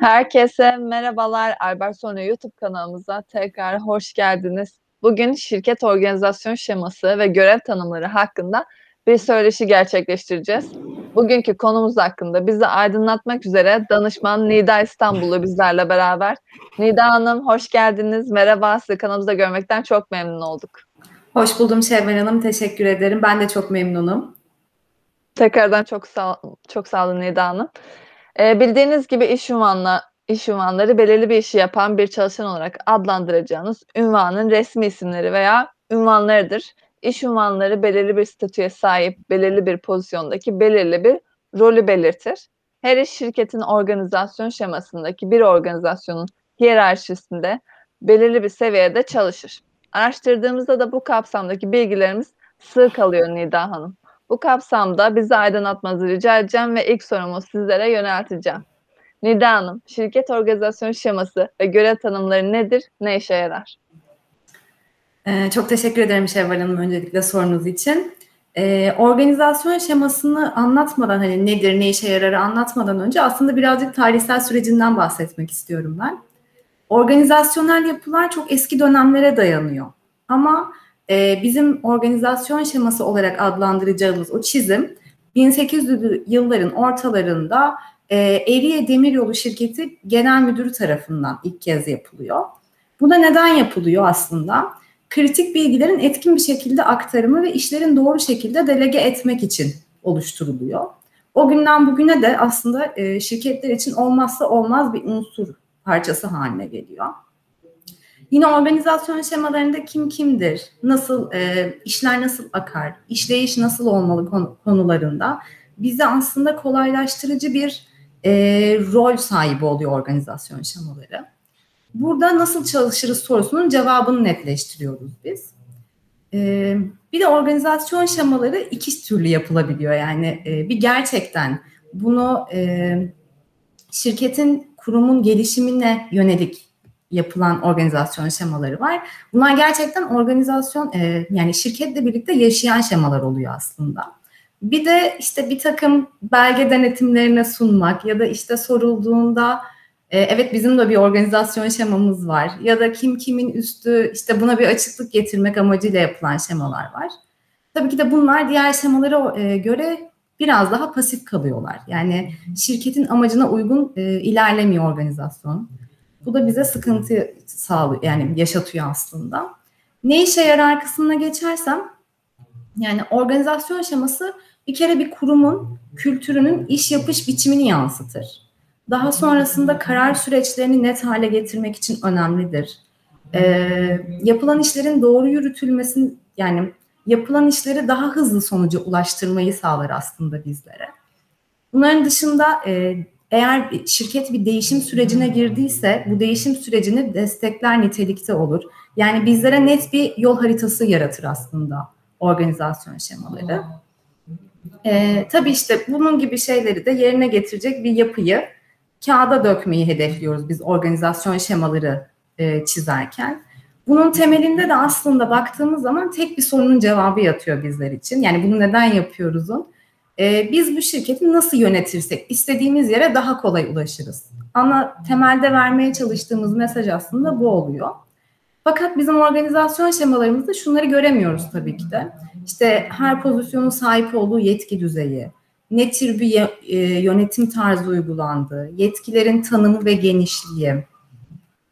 Herkese merhabalar. Albert Sonu YouTube kanalımıza tekrar hoş geldiniz. Bugün şirket organizasyon şeması ve görev tanımları hakkında bir söyleşi gerçekleştireceğiz. Bugünkü konumuz hakkında bizi aydınlatmak üzere danışman Nida İstanbul'u bizlerle beraber. Nida Hanım hoş geldiniz. Merhaba. Sizi kanalımızda görmekten çok memnun olduk. Hoş buldum Şevval Hanım. Teşekkür ederim. Ben de çok memnunum. Tekrardan çok sağ, çok sağ olun Nida Hanım. Ee, bildiğiniz gibi iş ünvanla iş ünvanları belirli bir işi yapan bir çalışan olarak adlandıracağınız ünvanın resmi isimleri veya ünvanlarıdır. İş ünvanları belirli bir statüye sahip, belirli bir pozisyondaki belirli bir rolü belirtir. Her iş şirketin organizasyon şemasındaki bir organizasyonun hiyerarşisinde belirli bir seviyede çalışır. Araştırdığımızda da bu kapsamdaki bilgilerimiz sığ kalıyor Nida Hanım. Bu kapsamda bizi aydınlatmanızı rica edeceğim ve ilk sorumu sizlere yönelteceğim. Nida Hanım, şirket organizasyon şeması ve görev tanımları nedir, ne işe yarar? Ee, çok teşekkür ederim Şevval Hanım öncelikle sorunuz için. Ee, organizasyon şemasını anlatmadan hani nedir, ne işe yarar anlatmadan önce aslında birazcık tarihsel sürecinden bahsetmek istiyorum ben. Organizasyonel yapılar çok eski dönemlere dayanıyor. Ama e, bizim organizasyon şeması olarak adlandıracağımız o çizim 1800'lü yılların ortalarında e, Eriye Demiryolu Şirketi Genel Müdürü tarafından ilk kez yapılıyor. Bu da neden yapılıyor aslında? Kritik bilgilerin etkin bir şekilde aktarımı ve işlerin doğru şekilde delege etmek için oluşturuluyor. O günden bugüne de aslında e, şirketler için olmazsa olmaz bir unsur parçası haline geliyor. Yine organizasyon şemalarında kim kimdir, nasıl e, işler nasıl akar, işleyiş nasıl olmalı konularında bize aslında kolaylaştırıcı bir e, rol sahibi oluyor organizasyon şemaları. Burada nasıl çalışırız sorusunun cevabını netleştiriyoruz biz. E, bir de organizasyon şemaları iki türlü yapılabiliyor. Yani e, bir gerçekten bunu e, şirketin, kurumun gelişimine yönelik yapılan organizasyon şemaları var. Bunlar gerçekten organizasyon e, yani şirketle birlikte yaşayan şemalar oluyor aslında. Bir de işte bir takım belge denetimlerine sunmak ya da işte sorulduğunda e, evet bizim de bir organizasyon şemamız var ya da kim kimin üstü işte buna bir açıklık getirmek amacıyla yapılan şemalar var. Tabii ki de bunlar diğer şemalara e, göre biraz daha pasif kalıyorlar. Yani şirketin amacına uygun e, ilerlemiyor organizasyon. Bu da bize sıkıntı sağlıyor yani yaşatıyor aslında. Ne işe yarar kısmına geçersem yani organizasyon şeması bir kere bir kurumun kültürünün iş yapış biçimini yansıtır. Daha sonrasında karar süreçlerini net hale getirmek için önemlidir. Ee, yapılan işlerin doğru yürütülmesini yani yapılan işleri daha hızlı sonuca ulaştırmayı sağlar aslında bizlere. Bunların dışında e, eğer şirket bir değişim sürecine girdiyse bu değişim sürecini destekler nitelikte olur. Yani bizlere net bir yol haritası yaratır aslında organizasyon şemaları. Ee, tabii işte bunun gibi şeyleri de yerine getirecek bir yapıyı kağıda dökmeyi hedefliyoruz biz organizasyon şemaları e, çizerken. Bunun temelinde de aslında baktığımız zaman tek bir sorunun cevabı yatıyor bizler için. Yani bunu neden yapıyoruzun? Ee, biz bu şirketi nasıl yönetirsek istediğimiz yere daha kolay ulaşırız. Ana temelde vermeye çalıştığımız mesaj aslında bu oluyor. Fakat bizim organizasyon şemalarımızda şunları göremiyoruz tabii ki de. İşte her pozisyonun sahip olduğu yetki düzeyi, ne tür bir e, yönetim tarzı uygulandığı, yetkilerin tanımı ve genişliği,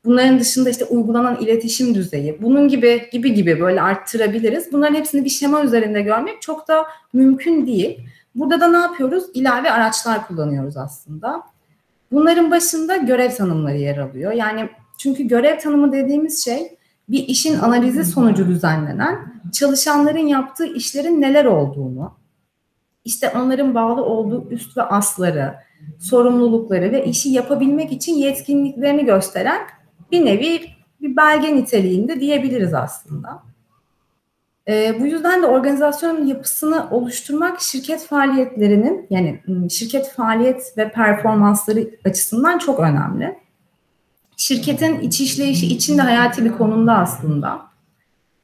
bunların dışında işte uygulanan iletişim düzeyi, bunun gibi gibi gibi böyle arttırabiliriz. Bunların hepsini bir şema üzerinde görmek çok da mümkün değil. Burada da ne yapıyoruz? İlave araçlar kullanıyoruz aslında. Bunların başında görev tanımları yer alıyor. Yani çünkü görev tanımı dediğimiz şey bir işin analizi sonucu düzenlenen çalışanların yaptığı işlerin neler olduğunu, işte onların bağlı olduğu üst ve asları, sorumlulukları ve işi yapabilmek için yetkinliklerini gösteren bir nevi bir belge niteliğinde diyebiliriz aslında. E, bu yüzden de organizasyon yapısını oluşturmak şirket faaliyetlerinin yani şirket faaliyet ve performansları açısından çok önemli. Şirketin iç işleyişi için de hayati bir konumda aslında.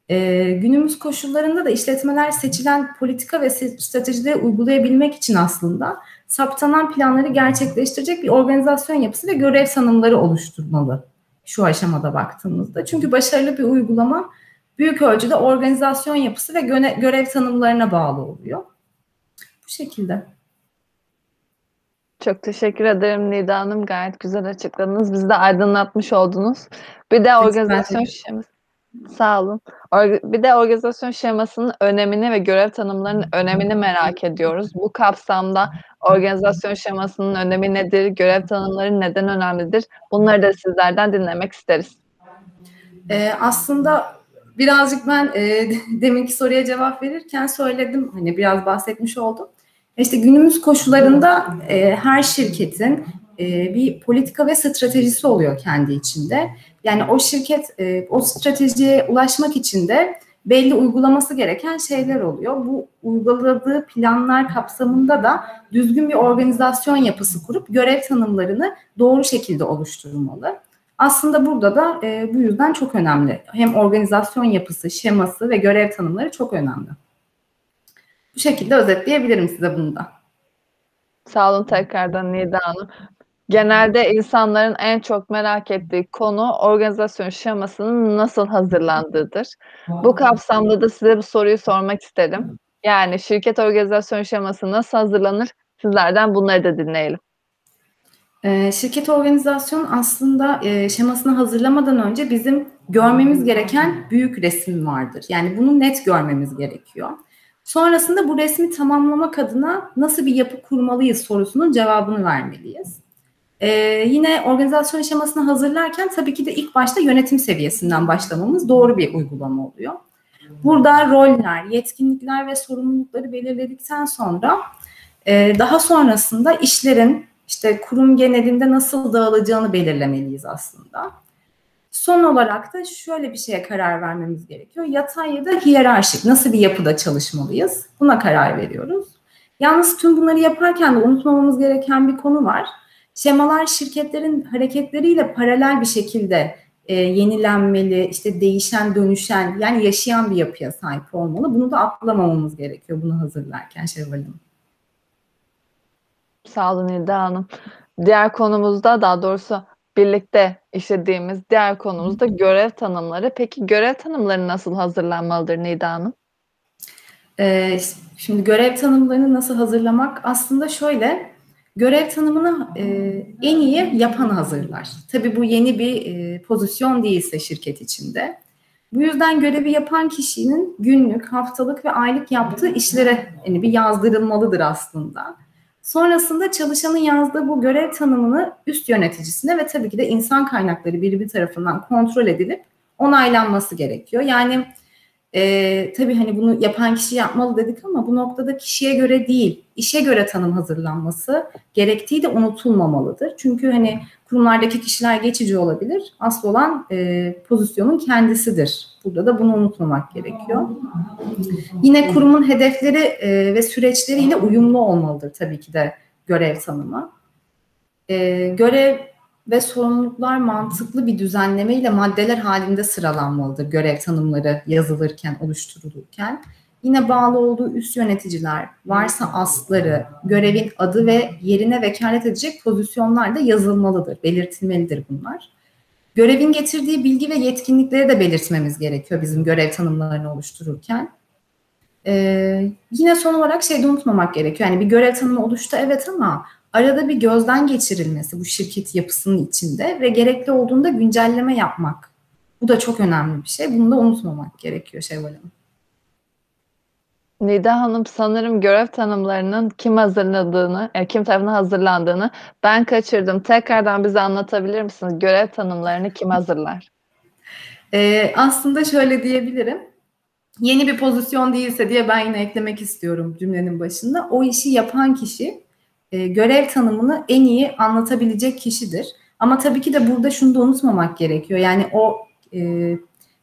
E, günümüz koşullarında da işletmeler seçilen politika ve stratejileri uygulayabilmek için aslında saptanan planları gerçekleştirecek bir organizasyon yapısı ve görev tanımları oluşturmalı şu aşamada baktığımızda. Çünkü başarılı bir uygulama büyük ölçüde organizasyon yapısı ve görev tanımlarına bağlı oluyor. Bu şekilde. Çok teşekkür ederim Nida Hanım. Gayet güzel açıkladınız. Bizi de aydınlatmış oldunuz. Bir de organizasyon şeması. Sağ olun. Bir de organizasyon şemasının önemini ve görev tanımlarının önemini merak ediyoruz. Bu kapsamda organizasyon şemasının önemi nedir? Görev tanımları neden önemlidir? Bunları da sizlerden dinlemek isteriz. Ee, aslında birazcık ben e, deminki soruya cevap verirken söyledim. Hani biraz bahsetmiş oldum. İşte günümüz koşullarında e, her şirketin e, bir politika ve stratejisi oluyor kendi içinde. Yani o şirket e, o stratejiye ulaşmak için de belli uygulaması gereken şeyler oluyor. Bu uyguladığı planlar kapsamında da düzgün bir organizasyon yapısı kurup görev tanımlarını doğru şekilde oluşturmalı. Aslında burada da e, bu yüzden çok önemli. Hem organizasyon yapısı, şeması ve görev tanımları çok önemli. Bu şekilde özetleyebilirim size bunu da. Sağ olun tekrardan Nida Hanım. Genelde insanların en çok merak ettiği konu organizasyon şemasının nasıl hazırlandığıdır. Bu kapsamda da size bu soruyu sormak isterim. Yani şirket organizasyon şeması nasıl hazırlanır? Sizlerden bunları da dinleyelim. Ee, şirket organizasyon aslında e, şemasını hazırlamadan önce bizim görmemiz gereken büyük resim vardır. Yani bunu net görmemiz gerekiyor. Sonrasında bu resmi tamamlamak adına nasıl bir yapı kurmalıyız sorusunun cevabını vermeliyiz. Ee, yine organizasyon şemasını hazırlarken tabii ki de ilk başta yönetim seviyesinden başlamamız doğru bir uygulama oluyor. Burada roller, yetkinlikler ve sorumlulukları belirledikten sonra e, daha sonrasında işlerin işte kurum genelinde nasıl dağılacağını belirlemeliyiz aslında. Son olarak da şöyle bir şeye karar vermemiz gerekiyor. Yatay ya da hiyerarşik nasıl bir yapıda çalışmalıyız? Buna karar veriyoruz. Yalnız tüm bunları yaparken de unutmamamız gereken bir konu var. Şemalar şirketlerin hareketleriyle paralel bir şekilde e, yenilenmeli, işte değişen, dönüşen yani yaşayan bir yapıya sahip olmalı. Bunu da atlamamamız gerekiyor bunu hazırlarken Şevval Hanım. Sağ olun İlda Hanım. Diğer konumuzda daha doğrusu birlikte işlediğimiz diğer konumuz da görev tanımları. Peki görev tanımları nasıl hazırlanmalıdır Nida Hanım? Ee, şimdi görev tanımlarını nasıl hazırlamak aslında şöyle görev tanımını e, en iyi yapan hazırlar. Tabii bu yeni bir e, pozisyon değilse şirket içinde. Bu yüzden görevi yapan kişinin günlük, haftalık ve aylık yaptığı işlere yani bir yazdırılmalıdır aslında. Sonrasında çalışanın yazdığı bu görev tanımını üst yöneticisine ve tabii ki de insan kaynakları birimi tarafından kontrol edilip onaylanması gerekiyor. Yani e, tabii hani bunu yapan kişi yapmalı dedik ama bu noktada kişiye göre değil, işe göre tanım hazırlanması gerektiği de unutulmamalıdır. Çünkü hani kurumlardaki kişiler geçici olabilir. Asıl olan e, pozisyonun kendisidir. Burada da bunu unutmamak gerekiyor. Yine kurumun hedefleri e, ve süreçleriyle uyumlu olmalıdır tabii ki de görev tanımı. E, görev ve sorumluluklar mantıklı bir düzenleme ile maddeler halinde sıralanmalıdır görev tanımları yazılırken, oluşturulurken. Yine bağlı olduğu üst yöneticiler, varsa asları, görevin adı ve yerine vekalet edecek pozisyonlar da yazılmalıdır, belirtilmelidir bunlar. Görevin getirdiği bilgi ve yetkinlikleri de belirtmemiz gerekiyor bizim görev tanımlarını oluştururken. Ee, yine son olarak şey de unutmamak gerekiyor. Yani bir görev tanımı oluştu evet ama arada bir gözden geçirilmesi bu şirket yapısının içinde ve gerekli olduğunda güncelleme yapmak. Bu da çok önemli bir şey. Bunu da unutmamak gerekiyor Şevval Hanım. Nida Hanım sanırım görev tanımlarının kim hazırladığını, e, kim tarafından hazırlandığını ben kaçırdım. Tekrardan bize anlatabilir misiniz? Görev tanımlarını kim hazırlar? Ee, aslında şöyle diyebilirim. Yeni bir pozisyon değilse diye ben yine eklemek istiyorum cümlenin başında. O işi yapan kişi e, görev tanımını en iyi anlatabilecek kişidir. Ama tabii ki de burada şunu da unutmamak gerekiyor. Yani o e,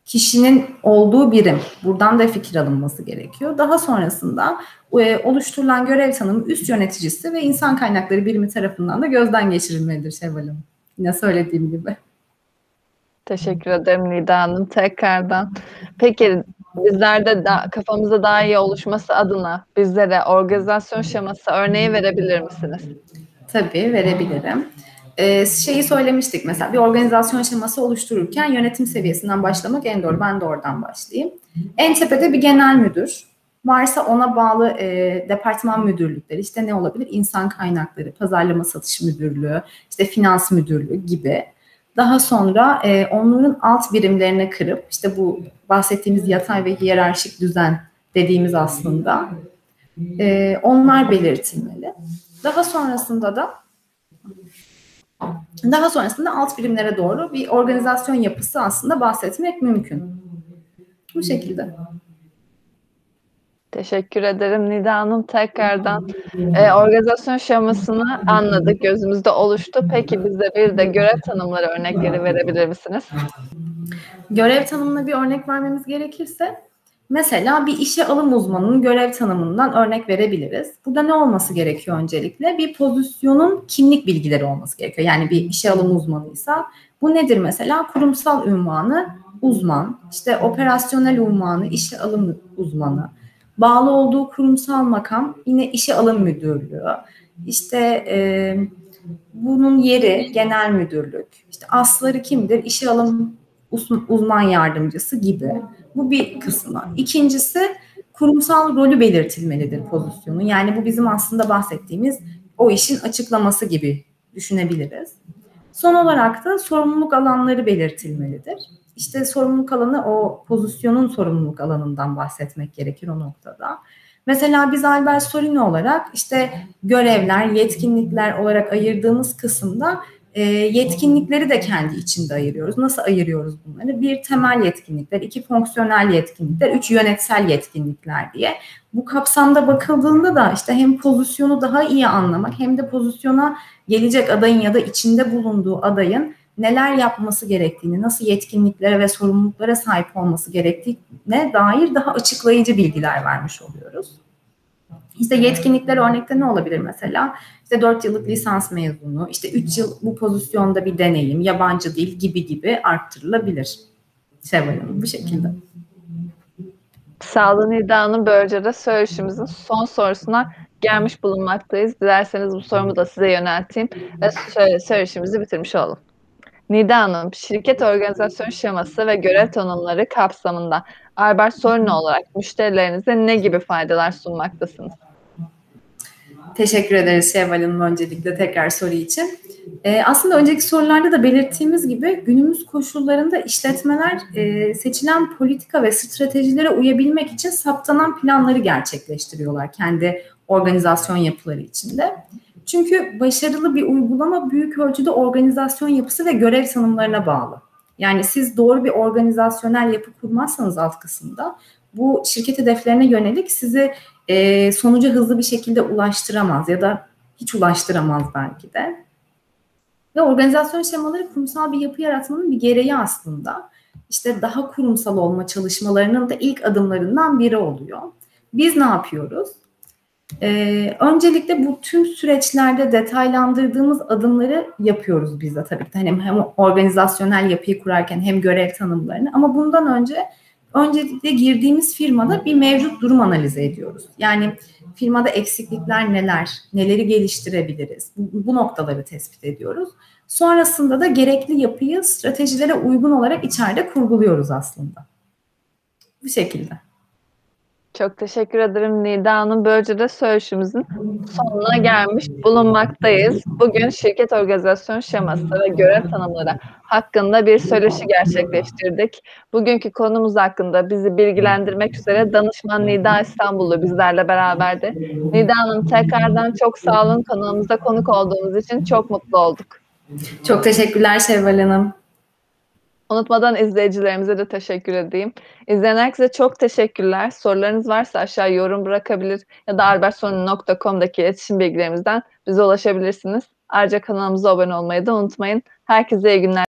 kişinin olduğu birim. Buradan da fikir alınması gerekiyor. Daha sonrasında e, oluşturulan görev tanımı üst yöneticisi ve insan kaynakları birimi tarafından da gözden geçirilmelidir Şevval Hanım. Yine söylediğim gibi. Teşekkür ederim Nida Hanım tekrardan. Peki bizler de da kafamızda daha iyi oluşması adına bizlere organizasyon şeması örneği verebilir misiniz? Tabii, verebilirim. Eee, şeyi söylemiştik mesela, bir organizasyon şeması oluştururken yönetim seviyesinden başlamak en doğru. Ben de oradan başlayayım. En tepede bir genel müdür, varsa ona bağlı, eee, departman müdürlükleri, işte ne olabilir? İnsan kaynakları, pazarlama satış müdürlüğü, işte finans müdürlüğü gibi. Daha sonra, eee, onların alt birimlerine kırıp, işte bu bahsettiğimiz yatay ve hiyerarşik düzen dediğimiz aslında, eee, onlar belirtilmeli. Daha sonrasında da daha sonrasında alt birimlere doğru bir organizasyon yapısı aslında bahsetmek mümkün. Bu şekilde. Teşekkür ederim Nida Hanım tekrardan. Eee, organizasyon şemasını anladık, gözümüzde oluştu. Peki bize bir de görev tanımları örnekleri verebilir misiniz? Görev tanımına bir örnek vermemiz gerekirse, mesela bir işe alım uzmanının görev tanımından örnek verebiliriz. Burada ne olması gerekiyor öncelikle? Bir pozisyonun kimlik bilgileri olması gerekiyor. Yani bir işe alım uzmanıysa bu nedir mesela? Kurumsal unvanı uzman, işte operasyonel unvanı işe alım uzmanı, bağlı olduğu kurumsal makam yine işe alım müdürlüğü, işte, eee, bunun yeri genel müdürlük, işte asları kimdir? İşe alım uzman yardımcısı gibi. Bu bir kısmı. 2'ncisi kurumsal rolü belirtilmelidir pozisyonun. Yani bu bizim aslında bahsettiğimiz o işin açıklaması gibi düşünebiliriz. Son olarak da sorumluluk alanları belirtilmelidir. İşte sorumluluk alanı o pozisyonun sorumluluk alanından bahsetmek gerekir o noktada. Mesela biz Albert Sorino olarak işte görevler, yetkinlikler olarak ayırdığımız kısımda, eee, yetkinlikleri de kendi içinde ayırıyoruz. Nasıl ayırıyoruz bunları? 1 temel yetkinlikler, 2 fonksiyonel yetkinlikler, 3 yönetsel yetkinlikler diye. Bu kapsamda bakıldığında da işte hem pozisyonu daha iyi anlamak hem de pozisyona gelecek adayın ya da içinde bulunduğu adayın neler yapması gerektiğini, nasıl yetkinliklere ve sorumluluklara sahip olması gerektiğine dair daha açıklayıcı bilgiler vermiş oluyoruz. İşte yetkinlikler örnekte ne olabilir mesela? İşte 4 yıllık lisans mezunu, işte 3 yıl bu pozisyonda bir deneyim, yabancı dil gibi gibi arttırılabilir. Şevval Hanım, bu şekilde. Sağ olun Nida Hanım. Böylece de söyleşimizin son sorusuna gelmiş bulunmaktayız. Dilerseniz bu sorumu da size yönelteyim ve sö söyleşimizi bitirmiş olalım. Nida Hanım, şirket organizasyon şeması ve görev tanımları kapsamında Albert Sorino olarak müşterilerinize ne gibi faydalar sunmaktasınız? Teşekkür ederiz Şevval Hanım öncelikle tekrar soru için. Eee, aslında önceki sorularda da belirttiğimiz gibi günümüz koşullarında işletmeler, eee, seçilen politika ve stratejilere uyabilmek için saptanan planları gerçekleştiriyorlar kendi organizasyon yapıları içinde. Çünkü başarılı bir uygulama büyük ölçüde organizasyon yapısı ve görev tanımlarına bağlı. Yani siz doğru bir organizasyonel yapı kurmazsanız alt kısımda bu şirket hedeflerine yönelik sizi, eee, sonuca hızlı bir şekilde ulaştıramaz ya da hiç ulaştıramaz belki de. Ve organizasyon şemaları kurumsal bir yapı yaratmanın bir gereği aslında. İşte daha kurumsal olma çalışmalarının da ilk adımlarından biri oluyor. Biz ne yapıyoruz? Eee, öncelikle bu tüm süreçlerde detaylandırdığımız adımları yapıyoruz biz de tabii ki. Hani hem organizasyonel yapıyı kurarken hem görev tanımlarını ama bundan önce öncelikle girdiğimiz firmada bir mevcut durum analizi ediyoruz. Yani firmada eksiklikler neler, neleri geliştirebiliriz? Bu, bu noktaları tespit ediyoruz. Sonrasında da gerekli yapıyı stratejilere uygun olarak içeride kurguluyoruz aslında. Bu şekilde. Çok teşekkür ederim Nida Hanım. Böylece de söyleşimizin sonuna gelmiş bulunmaktayız. Bugün şirket organizasyon şeması ve görev tanımları hakkında bir söyleşi gerçekleştirdik. Bugünkü konumuz hakkında bizi bilgilendirmek üzere danışman Nida İstanbullu bizlerle beraberdi. Nida Hanım tekrardan çok sağ olun. Kanalımıza konuk olduğunuz için çok mutlu olduk. Çok teşekkürler Şevval Hanım. Unutmadan izleyicilerimize de teşekkür edeyim. İzleyen herkese çok teşekkürler. Sorularınız varsa aşağıya yorum bırakabilir ya da albertsorino.com'daki iletişim bilgilerimizden bize ulaşabilirsiniz. Ayrıca kanalımıza abone olmayı da unutmayın. Herkese iyi günler.